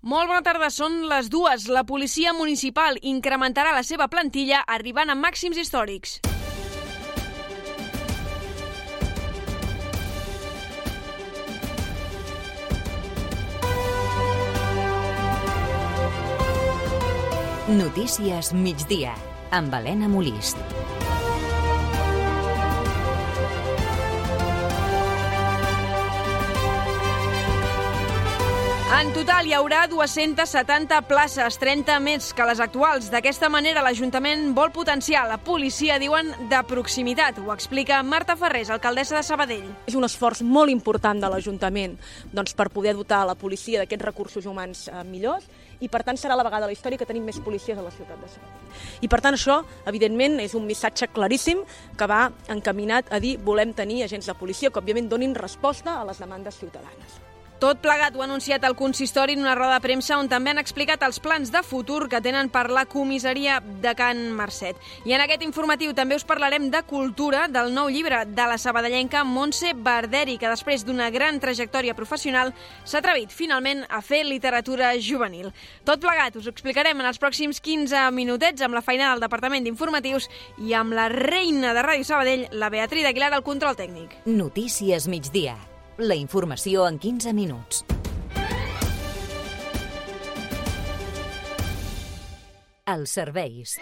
Molt bona tarda, són les dues. La policia municipal incrementarà la seva plantilla arribant a màxims històrics. Notícies migdia amb Helena Molist. En total hi haurà 270 places, 30 més que les actuals. D'aquesta manera l'Ajuntament vol potenciar la policia, diuen, de proximitat. Ho explica Marta Ferrés, alcaldessa de Sabadell. És un esforç molt important de l'Ajuntament doncs, per poder dotar la policia d'aquests recursos humans eh, millors i per tant serà la vegada a la història que tenim més policies a la ciutat de Sabadell. I per tant això, evidentment, és un missatge claríssim que va encaminat a dir volem tenir agents de policia que òbviament donin resposta a les demandes ciutadanes. Tot plegat ho ha anunciat el consistori en una roda de premsa on també han explicat els plans de futur que tenen per la comissaria de Can Mercet. I en aquest informatiu també us parlarem de cultura, del nou llibre de la sabadellenca Montse Barderi, que després d'una gran trajectòria professional s'ha atrevit finalment a fer literatura juvenil. Tot plegat us ho explicarem en els pròxims 15 minutets amb la feina del Departament d'Informatius i amb la reina de Ràdio Sabadell, la Beatriz Aguilar, al control tècnic. Notícies migdia la informació en 15 minuts. Els serveis.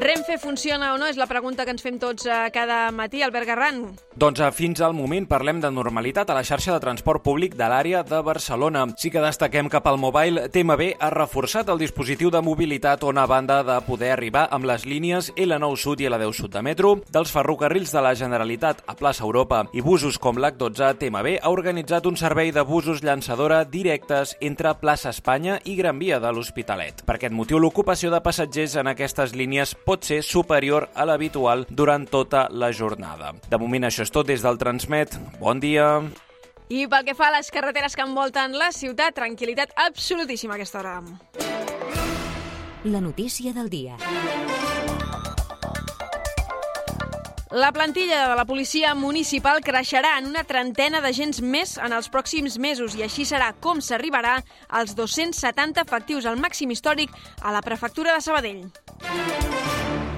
Renfe funciona o no? És la pregunta que ens fem tots eh, cada matí. Albert Garran. Doncs eh, fins al moment parlem de normalitat a la xarxa de transport públic de l'àrea de Barcelona. Sí que destaquem que pel Mobile TMB ha reforçat el dispositiu de mobilitat on a banda de poder arribar amb les línies L9 Sud i L10 Sud de metro, dels ferrocarrils de la Generalitat a plaça Europa i busos com l'H12 TMB ha organitzat un servei de busos llançadora directes entre plaça Espanya i Gran Via de l'Hospitalet. Per aquest motiu, l'ocupació de passatgers en aquestes línies pot ser superior a l'habitual durant tota la jornada. De moment això és tot des del Transmet. Bon dia! I pel que fa a les carreteres que envolten la ciutat, tranquil·litat absolutíssima a aquesta hora. La notícia del dia. La plantilla de la policia municipal creixerà en una trentena d'agents més en els pròxims mesos i així serà com s'arribarà als 270 efectius al màxim històric a la prefectura de Sabadell.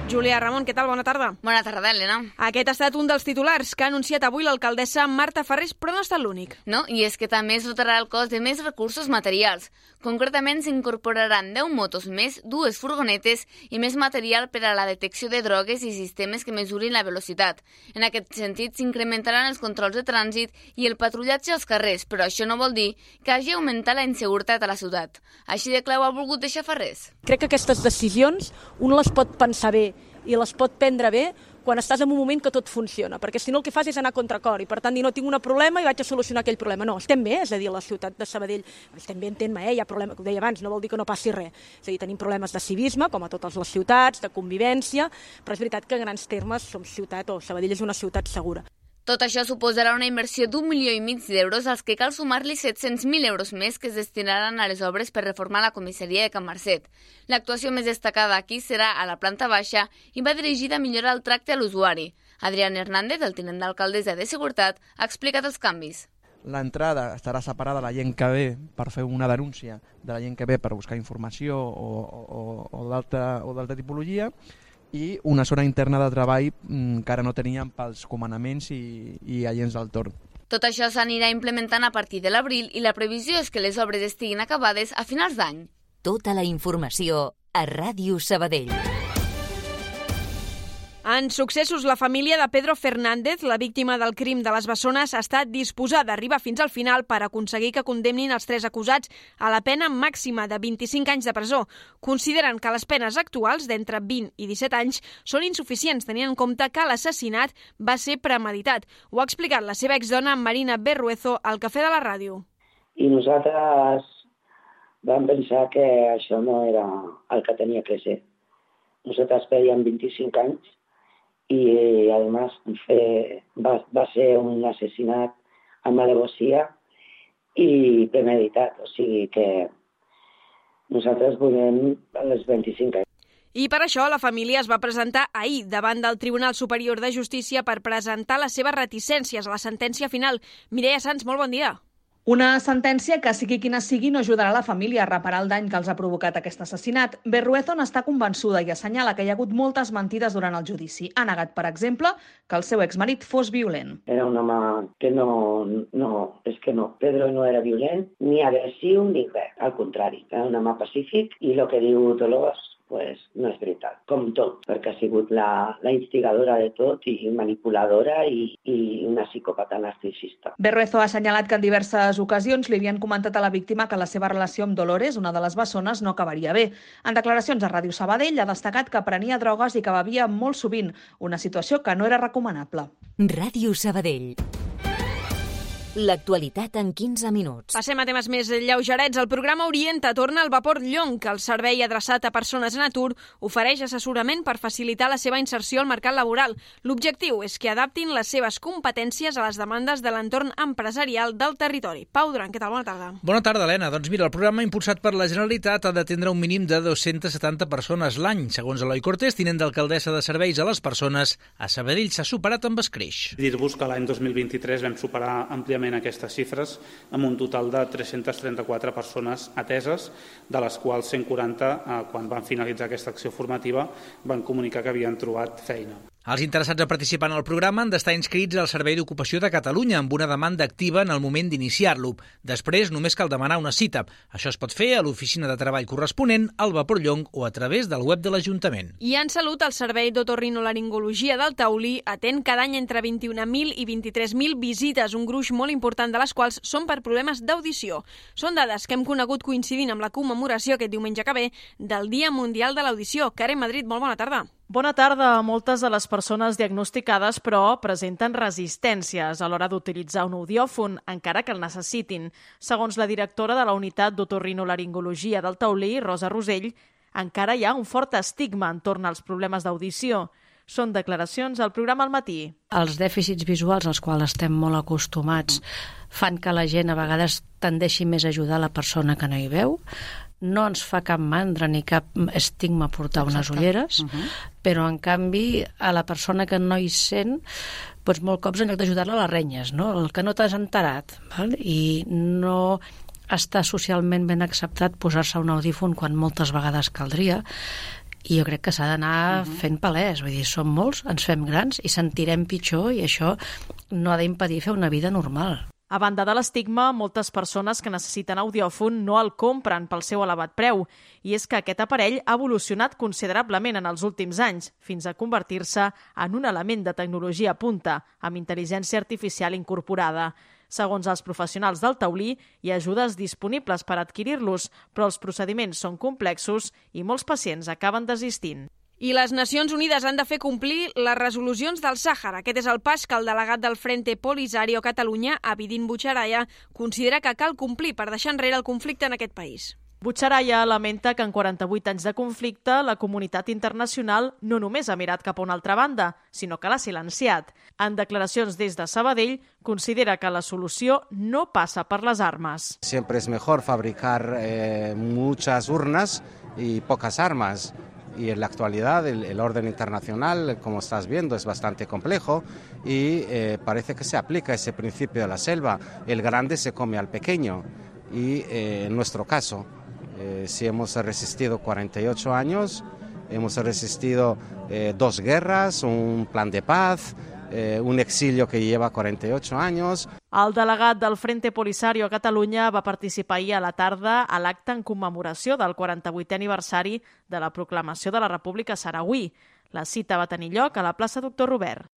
Júlia Ramon, què tal? Bona tarda. Bona tarda, Helena. Aquest ha estat un dels titulars que ha anunciat avui l'alcaldessa Marta Ferrés, però no ha estat l'únic. No, i és que també es dotarà el cos de més recursos materials. Concretament s'incorporaran 10 motos més, dues furgonetes i més material per a la detecció de drogues i sistemes que mesurin la velocitat. En aquest sentit, s'incrementaran els controls de trànsit i el patrullatge als carrers, però això no vol dir que hagi augmentat la inseguretat a la ciutat. Així de clau ha volgut deixar Ferrés. Crec que aquestes decisions un les pot pensar bé i les pot prendre bé quan estàs en un moment que tot funciona, perquè si no el que fas és anar a contracor i per tant dir no tinc un problema i vaig a solucionar aquell problema. No, estem bé, és a dir, la ciutat de Sabadell, estem bé, entén-me, eh? hi ha problema, ho deia abans, no vol dir que no passi res. És a dir, tenim problemes de civisme, com a totes les ciutats, de convivència, però és veritat que en grans termes som ciutat, o Sabadell és una ciutat segura. Tot això suposarà una inversió d'un milió i mig d'euros als que cal sumar-li 700.000 euros més que es destinaran a les obres per reformar la comissaria de Can Marcet. L'actuació més destacada aquí serà a la planta baixa i va dirigida a millorar el tracte a l'usuari. Adrián Hernández, el tinent d'alcaldessa de Seguretat, ha explicat els canvis. L'entrada estarà separada de la gent que ve per fer una denúncia de la gent que ve per buscar informació o, o, o d'altra tipologia i una zona interna de treball mm, que ara no teníem pels comandaments i, i agents del torn. Tot això s'anirà implementant a partir de l'abril i la previsió és que les obres estiguin acabades a finals d'any. Tota la informació a Ràdio Sabadell. En successos, la família de Pedro Fernández, la víctima del crim de les Bessones, ha estat disposada a arribar fins al final per aconseguir que condemnin els tres acusats a la pena màxima de 25 anys de presó. Consideren que les penes actuals, d'entre 20 i 17 anys, són insuficients, tenint en compte que l'assassinat va ser premeditat. Ho ha explicat la seva exdona Marina Berruezo al Cafè de la Ràdio. I nosaltres vam pensar que això no era el que tenia que ser. Nosaltres pedíem 25 anys y además fue, va, va ser un assassinat amb alevosia i premeditat, o sigui que nosaltres volem les 25 anys. I per això la família es va presentar ahir davant del Tribunal Superior de Justícia per presentar les seves reticències a la sentència final. Mireia Sanz, molt bon dia. Una sentència que, sigui quina sigui, no ajudarà la família a reparar el dany que els ha provocat aquest assassinat. Berruezo n'està convençuda i assenyala que hi ha hagut moltes mentides durant el judici. Ha negat, per exemple, que el seu exmarit fos violent. Era un home que no, no, és que no. Pedro no era violent, ni agressiu, ni res. Al contrari, era un home pacífic i el que diu Dolors pues no és veritat, com tot, perquè ha sigut la, la instigadora de tot i manipuladora i, i una psicòpata narcisista. Berruezo ha assenyalat que en diverses ocasions li havien comentat a la víctima que la seva relació amb Dolores, una de les bessones, no acabaria bé. En declaracions a Ràdio Sabadell ha destacat que prenia drogues i que bevia molt sovint, una situació que no era recomanable. Ràdio Sabadell. L'actualitat en 15 minuts. Passem a temes més lleugerets. El programa Orienta torna al vapor Llonc. El servei adreçat a persones en atur ofereix assessorament per facilitar la seva inserció al mercat laboral. L'objectiu és que adaptin les seves competències a les demandes de l'entorn empresarial del territori. Pau Duran, què tal? Bona tarda. Bona tarda, Helena. Doncs mira, el programa impulsat per la Generalitat ha d'atendre un mínim de 270 persones l'any. Segons Eloi Cortés, tinent d'alcaldessa de serveis a les persones, a Sabadell s'ha superat amb escreix. Dir-vos que l'any 2023 vam superar àmpliament aquestes xifres amb un total de 334 persones ateses, de les quals 140, eh, quan van finalitzar aquesta acció formativa, van comunicar que havien trobat feina. Els interessats a participar en el programa han d'estar inscrits al Servei d'Ocupació de Catalunya amb una demanda activa en el moment d'iniciar-lo. Després només cal demanar una cita. Això es pot fer a l'oficina de treball corresponent, al Vapor Llong o a través del web de l'Ajuntament. I en salut, el Servei d'Otorrinolaringologia del Taulí atén cada any entre 21.000 i 23.000 visites, un gruix molt important de les quals són per problemes d'audició. Són dades que hem conegut coincidint amb la commemoració aquest diumenge que ve del Dia Mundial de l'Audició. Karen Madrid, molt bona tarda. Bona tarda. Moltes de les persones diagnosticades, però, presenten resistències a l'hora d'utilitzar un audiòfon, encara que el necessitin. Segons la directora de la Unitat d'Otorrinolaringologia del Taulí, Rosa Rosell, encara hi ha un fort estigma entorn als problemes d'audició. Són declaracions al programa al matí. Els dèficits visuals als quals estem molt acostumats fan que la gent a vegades tendeixi més a ajudar la persona que no hi veu, no ens fa cap mandra ni cap estigma portar Exacte. unes ulleres, uh -huh. Però en canvi a la persona que no hi sent doncs molt cops en lloc d'ajudar-la a les renyes, no? el que no t'has enterat, val? i no està socialment ben acceptat posar-se un audífon quan moltes vegades caldria, i jo crec que s'ha d'anar uh -huh. fent palès, vull dir, som molts, ens fem grans i sentirem pitjor i això no ha d'impedir fer una vida normal. A banda de l'estigma, moltes persones que necessiten audiòfon no el compren pel seu elevat preu, i és que aquest aparell ha evolucionat considerablement en els últims anys, fins a convertir-se en un element de tecnologia punta, amb intel·ligència artificial incorporada. Segons els professionals del taulí, hi ha ajudes disponibles per adquirir-los, però els procediments són complexos i molts pacients acaben desistint. I les Nacions Unides han de fer complir les resolucions del Sàhara. Aquest és el pas que el delegat del Frente Polisario Catalunya, Abidin Butxaraya, considera que cal complir per deixar enrere el conflicte en aquest país. Butxaraya lamenta que en 48 anys de conflicte la comunitat internacional no només ha mirat cap a una altra banda, sinó que l'ha silenciat. En declaracions des de Sabadell, considera que la solució no passa per les armes. Siempre es mejor fabricar eh, muchas urnas y pocas armas. Y en la actualidad el, el, orden internacional, como estás viendo, es bastante complejo y eh, parece que se aplica ese principio de la selva. El grande se come al pequeño y eh, en nuestro caso, eh, si hemos resistido 48 años, hemos resistido dos guerras, un plan de paz, eh, un exilio que lleva 48 anys. El delegat del Frente Polisario a Catalunya va participar ahir a la tarda a l'acte en commemoració del 48è aniversari de la proclamació de la República Saragüí. La cita va tenir lloc a la plaça Doctor Robert.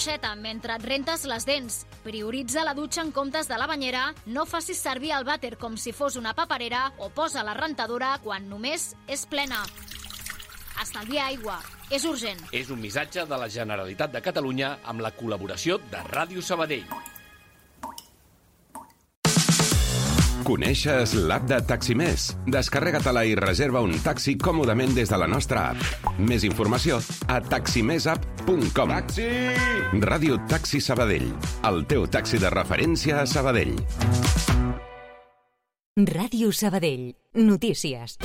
l'aixeta mentre et rentes les dents. Prioritza la dutxa en comptes de la banyera, no facis servir el vàter com si fos una paperera o posa la rentadora quan només és plena. Estalvia aigua. És urgent. És un missatge de la Generalitat de Catalunya amb la col·laboració de Ràdio Sabadell. Coneixes l'app de Taximés? Descarrega-te-la i reserva un taxi còmodament des de la nostra app. Més informació a taximesapp.com. Taxi! Ràdio Taxi Sabadell. El teu taxi de referència a Sabadell. Ràdio Sabadell. Notícies.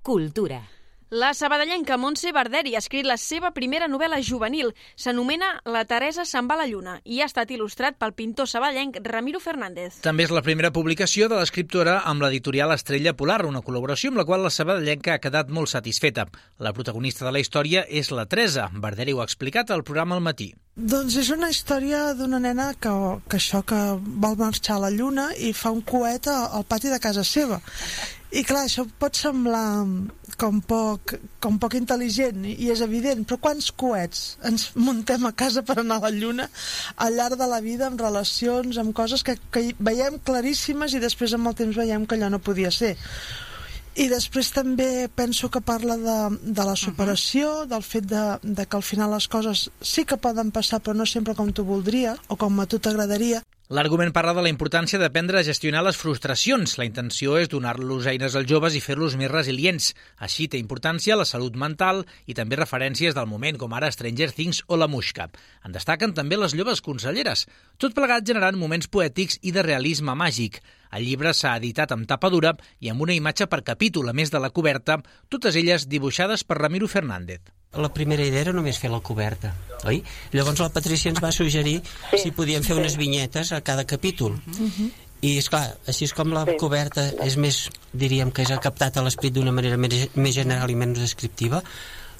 Cultura. La sabadellenca Montse Barderi ha escrit la seva primera novel·la juvenil. S'anomena La Teresa se'n va a la lluna i ha estat il·lustrat pel pintor sabadellenc Ramiro Fernández. També és la primera publicació de l'escriptora amb l'editorial Estrella Polar, una col·laboració amb la qual la sabadellenca ha quedat molt satisfeta. La protagonista de la història és la Teresa. Barderi ho ha explicat al programa al matí. Doncs és una història d'una nena que, que això que vol marxar a la lluna i fa un coet al pati de casa seva. I clar, això pot semblar com poc, com poc intel·ligent i és evident, però quants coets ens muntem a casa per anar a la lluna al llarg de la vida amb relacions, amb coses que, que veiem claríssimes i després amb el temps veiem que allò no podia ser. I després també penso que parla de, de la superació, del fet de, de que al final les coses sí que poden passar però no sempre com tu voldries o com a tu t'agradaria. L'argument parla de la importància d'aprendre a gestionar les frustracions. La intenció és donar-los eines als joves i fer-los més resilients. Així té importància la salut mental i també referències del moment, com ara Stranger Things o La Muixca. En destaquen també les joves conselleres, tot plegat generant moments poètics i de realisme màgic. El llibre s'ha editat amb tapa dura i amb una imatge per capítol, a més de la coberta, totes elles dibuixades per Ramiro Fernández. La primera idea era només fer la coberta, oi? Llavors la Patrícia ens va suggerir sí, si podíem fer sí. unes vinyetes a cada capítol. Uh -huh. I, és clar, així és com la sí. coberta és més, diríem que és captat a l'esperit d'una manera més, més general i menys descriptiva,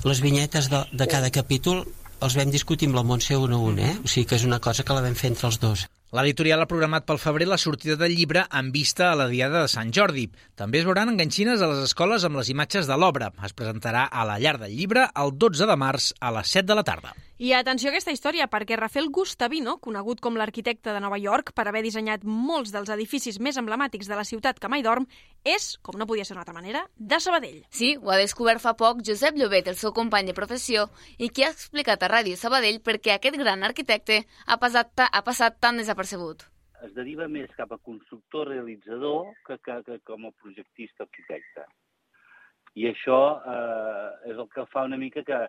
les vinyetes de, de cada capítol els vam discutir amb la Montse un a un, eh? O sigui que és una cosa que la vam fer entre els dos. L'editorial ha programat pel febrer la sortida del llibre en vista a la Diada de Sant Jordi. També es veuran enganxines a les escoles amb les imatges de l'obra. Es presentarà a la llar del llibre el 12 de març a les 7 de la tarda. I atenció a aquesta història, perquè Rafael Gustavino, conegut com l'arquitecte de Nova York per haver dissenyat molts dels edificis més emblemàtics de la ciutat que mai dorm, és, com no podia ser d'una altra manera, de Sabadell. Sí, ho ha descobert fa poc Josep Llobet, el seu company de professió, i qui ha explicat a Ràdio Sabadell perquè aquest gran arquitecte ha passat, ha passat tan desapercebut es deriva més cap a constructor realitzador que, que, que com a projectista arquitecte. I això eh, és el que fa una mica que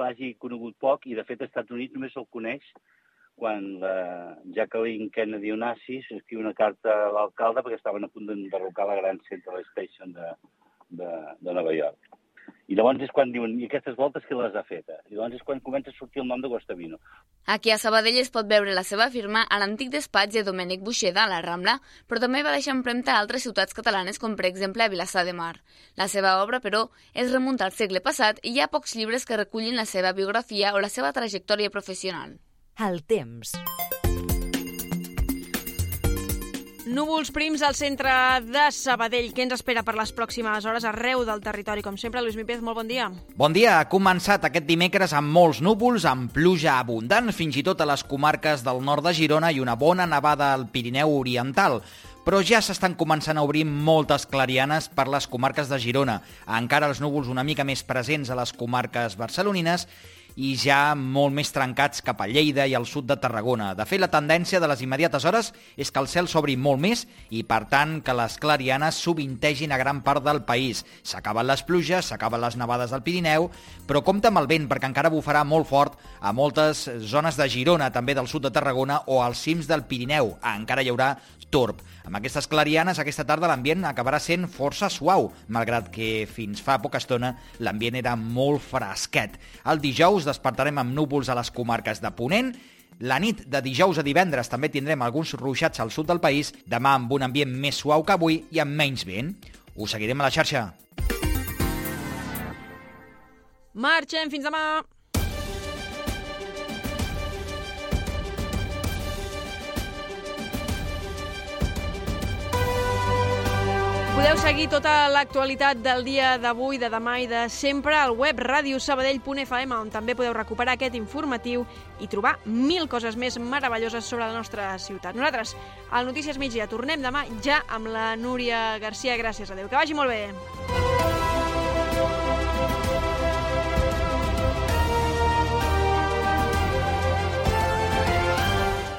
l'hagi conegut poc i, de fet, als Estats Units només se'l coneix quan la Jacqueline Kennedy Onassis escriu una carta a l'alcalde perquè estaven a punt d'enderrocar la gran Central Station de, de, de Nova York. I llavors és quan diuen, i aquestes voltes qui les ha fet? I llavors és quan comença a sortir el nom de Guastavino. Aquí a Sabadell es pot veure la seva firma a l'antic despatx de Domènec Buixeda a la Rambla, però també va deixar empremta a altres ciutats catalanes, com per exemple a Vilassar de Mar. La seva obra, però, es remunta al segle passat i hi ha pocs llibres que recullin la seva biografia o la seva trajectòria professional. El temps. Núvols prims al centre de Sabadell. Què ens espera per les pròximes hores arreu del territori? Com sempre, Lluís Mípez, molt bon dia. Bon dia. Ha començat aquest dimecres amb molts núvols, amb pluja abundant, fins i tot a les comarques del nord de Girona i una bona nevada al Pirineu Oriental però ja s'estan començant a obrir moltes clarianes per les comarques de Girona. Encara els núvols una mica més presents a les comarques barcelonines i ja molt més trencats cap a Lleida i al sud de Tarragona. De fet, la tendència de les immediates hores és que el cel s'obri molt més i, per tant, que les clarianes sovintegin a gran part del país. S'acaben les pluges, s'acaben les nevades del Pirineu, però compta amb el vent perquè encara bufarà molt fort a moltes zones de Girona, també del sud de Tarragona o als cims del Pirineu. Encara hi haurà torb. Amb aquestes clarianes, aquesta tarda l'ambient acabarà sent força suau, malgrat que fins fa poca estona l'ambient era molt fresquet. El dijous despertarem amb núvols a les comarques de Ponent, la nit de dijous a divendres també tindrem alguns ruixats al sud del país, demà amb un ambient més suau que avui i amb menys vent. Us seguirem a la xarxa. Marxem, fins demà! Podeu seguir tota l'actualitat del dia d'avui, de demà i de sempre al web radiosabadell.fm, on també podeu recuperar aquest informatiu i trobar mil coses més meravelloses sobre la nostra ciutat. Nosaltres, al Notícies Migdia, tornem demà ja amb la Núria Garcia. Gràcies, adeu. Que vagi molt bé.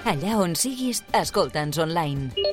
Allà on siguis, escolta'ns online.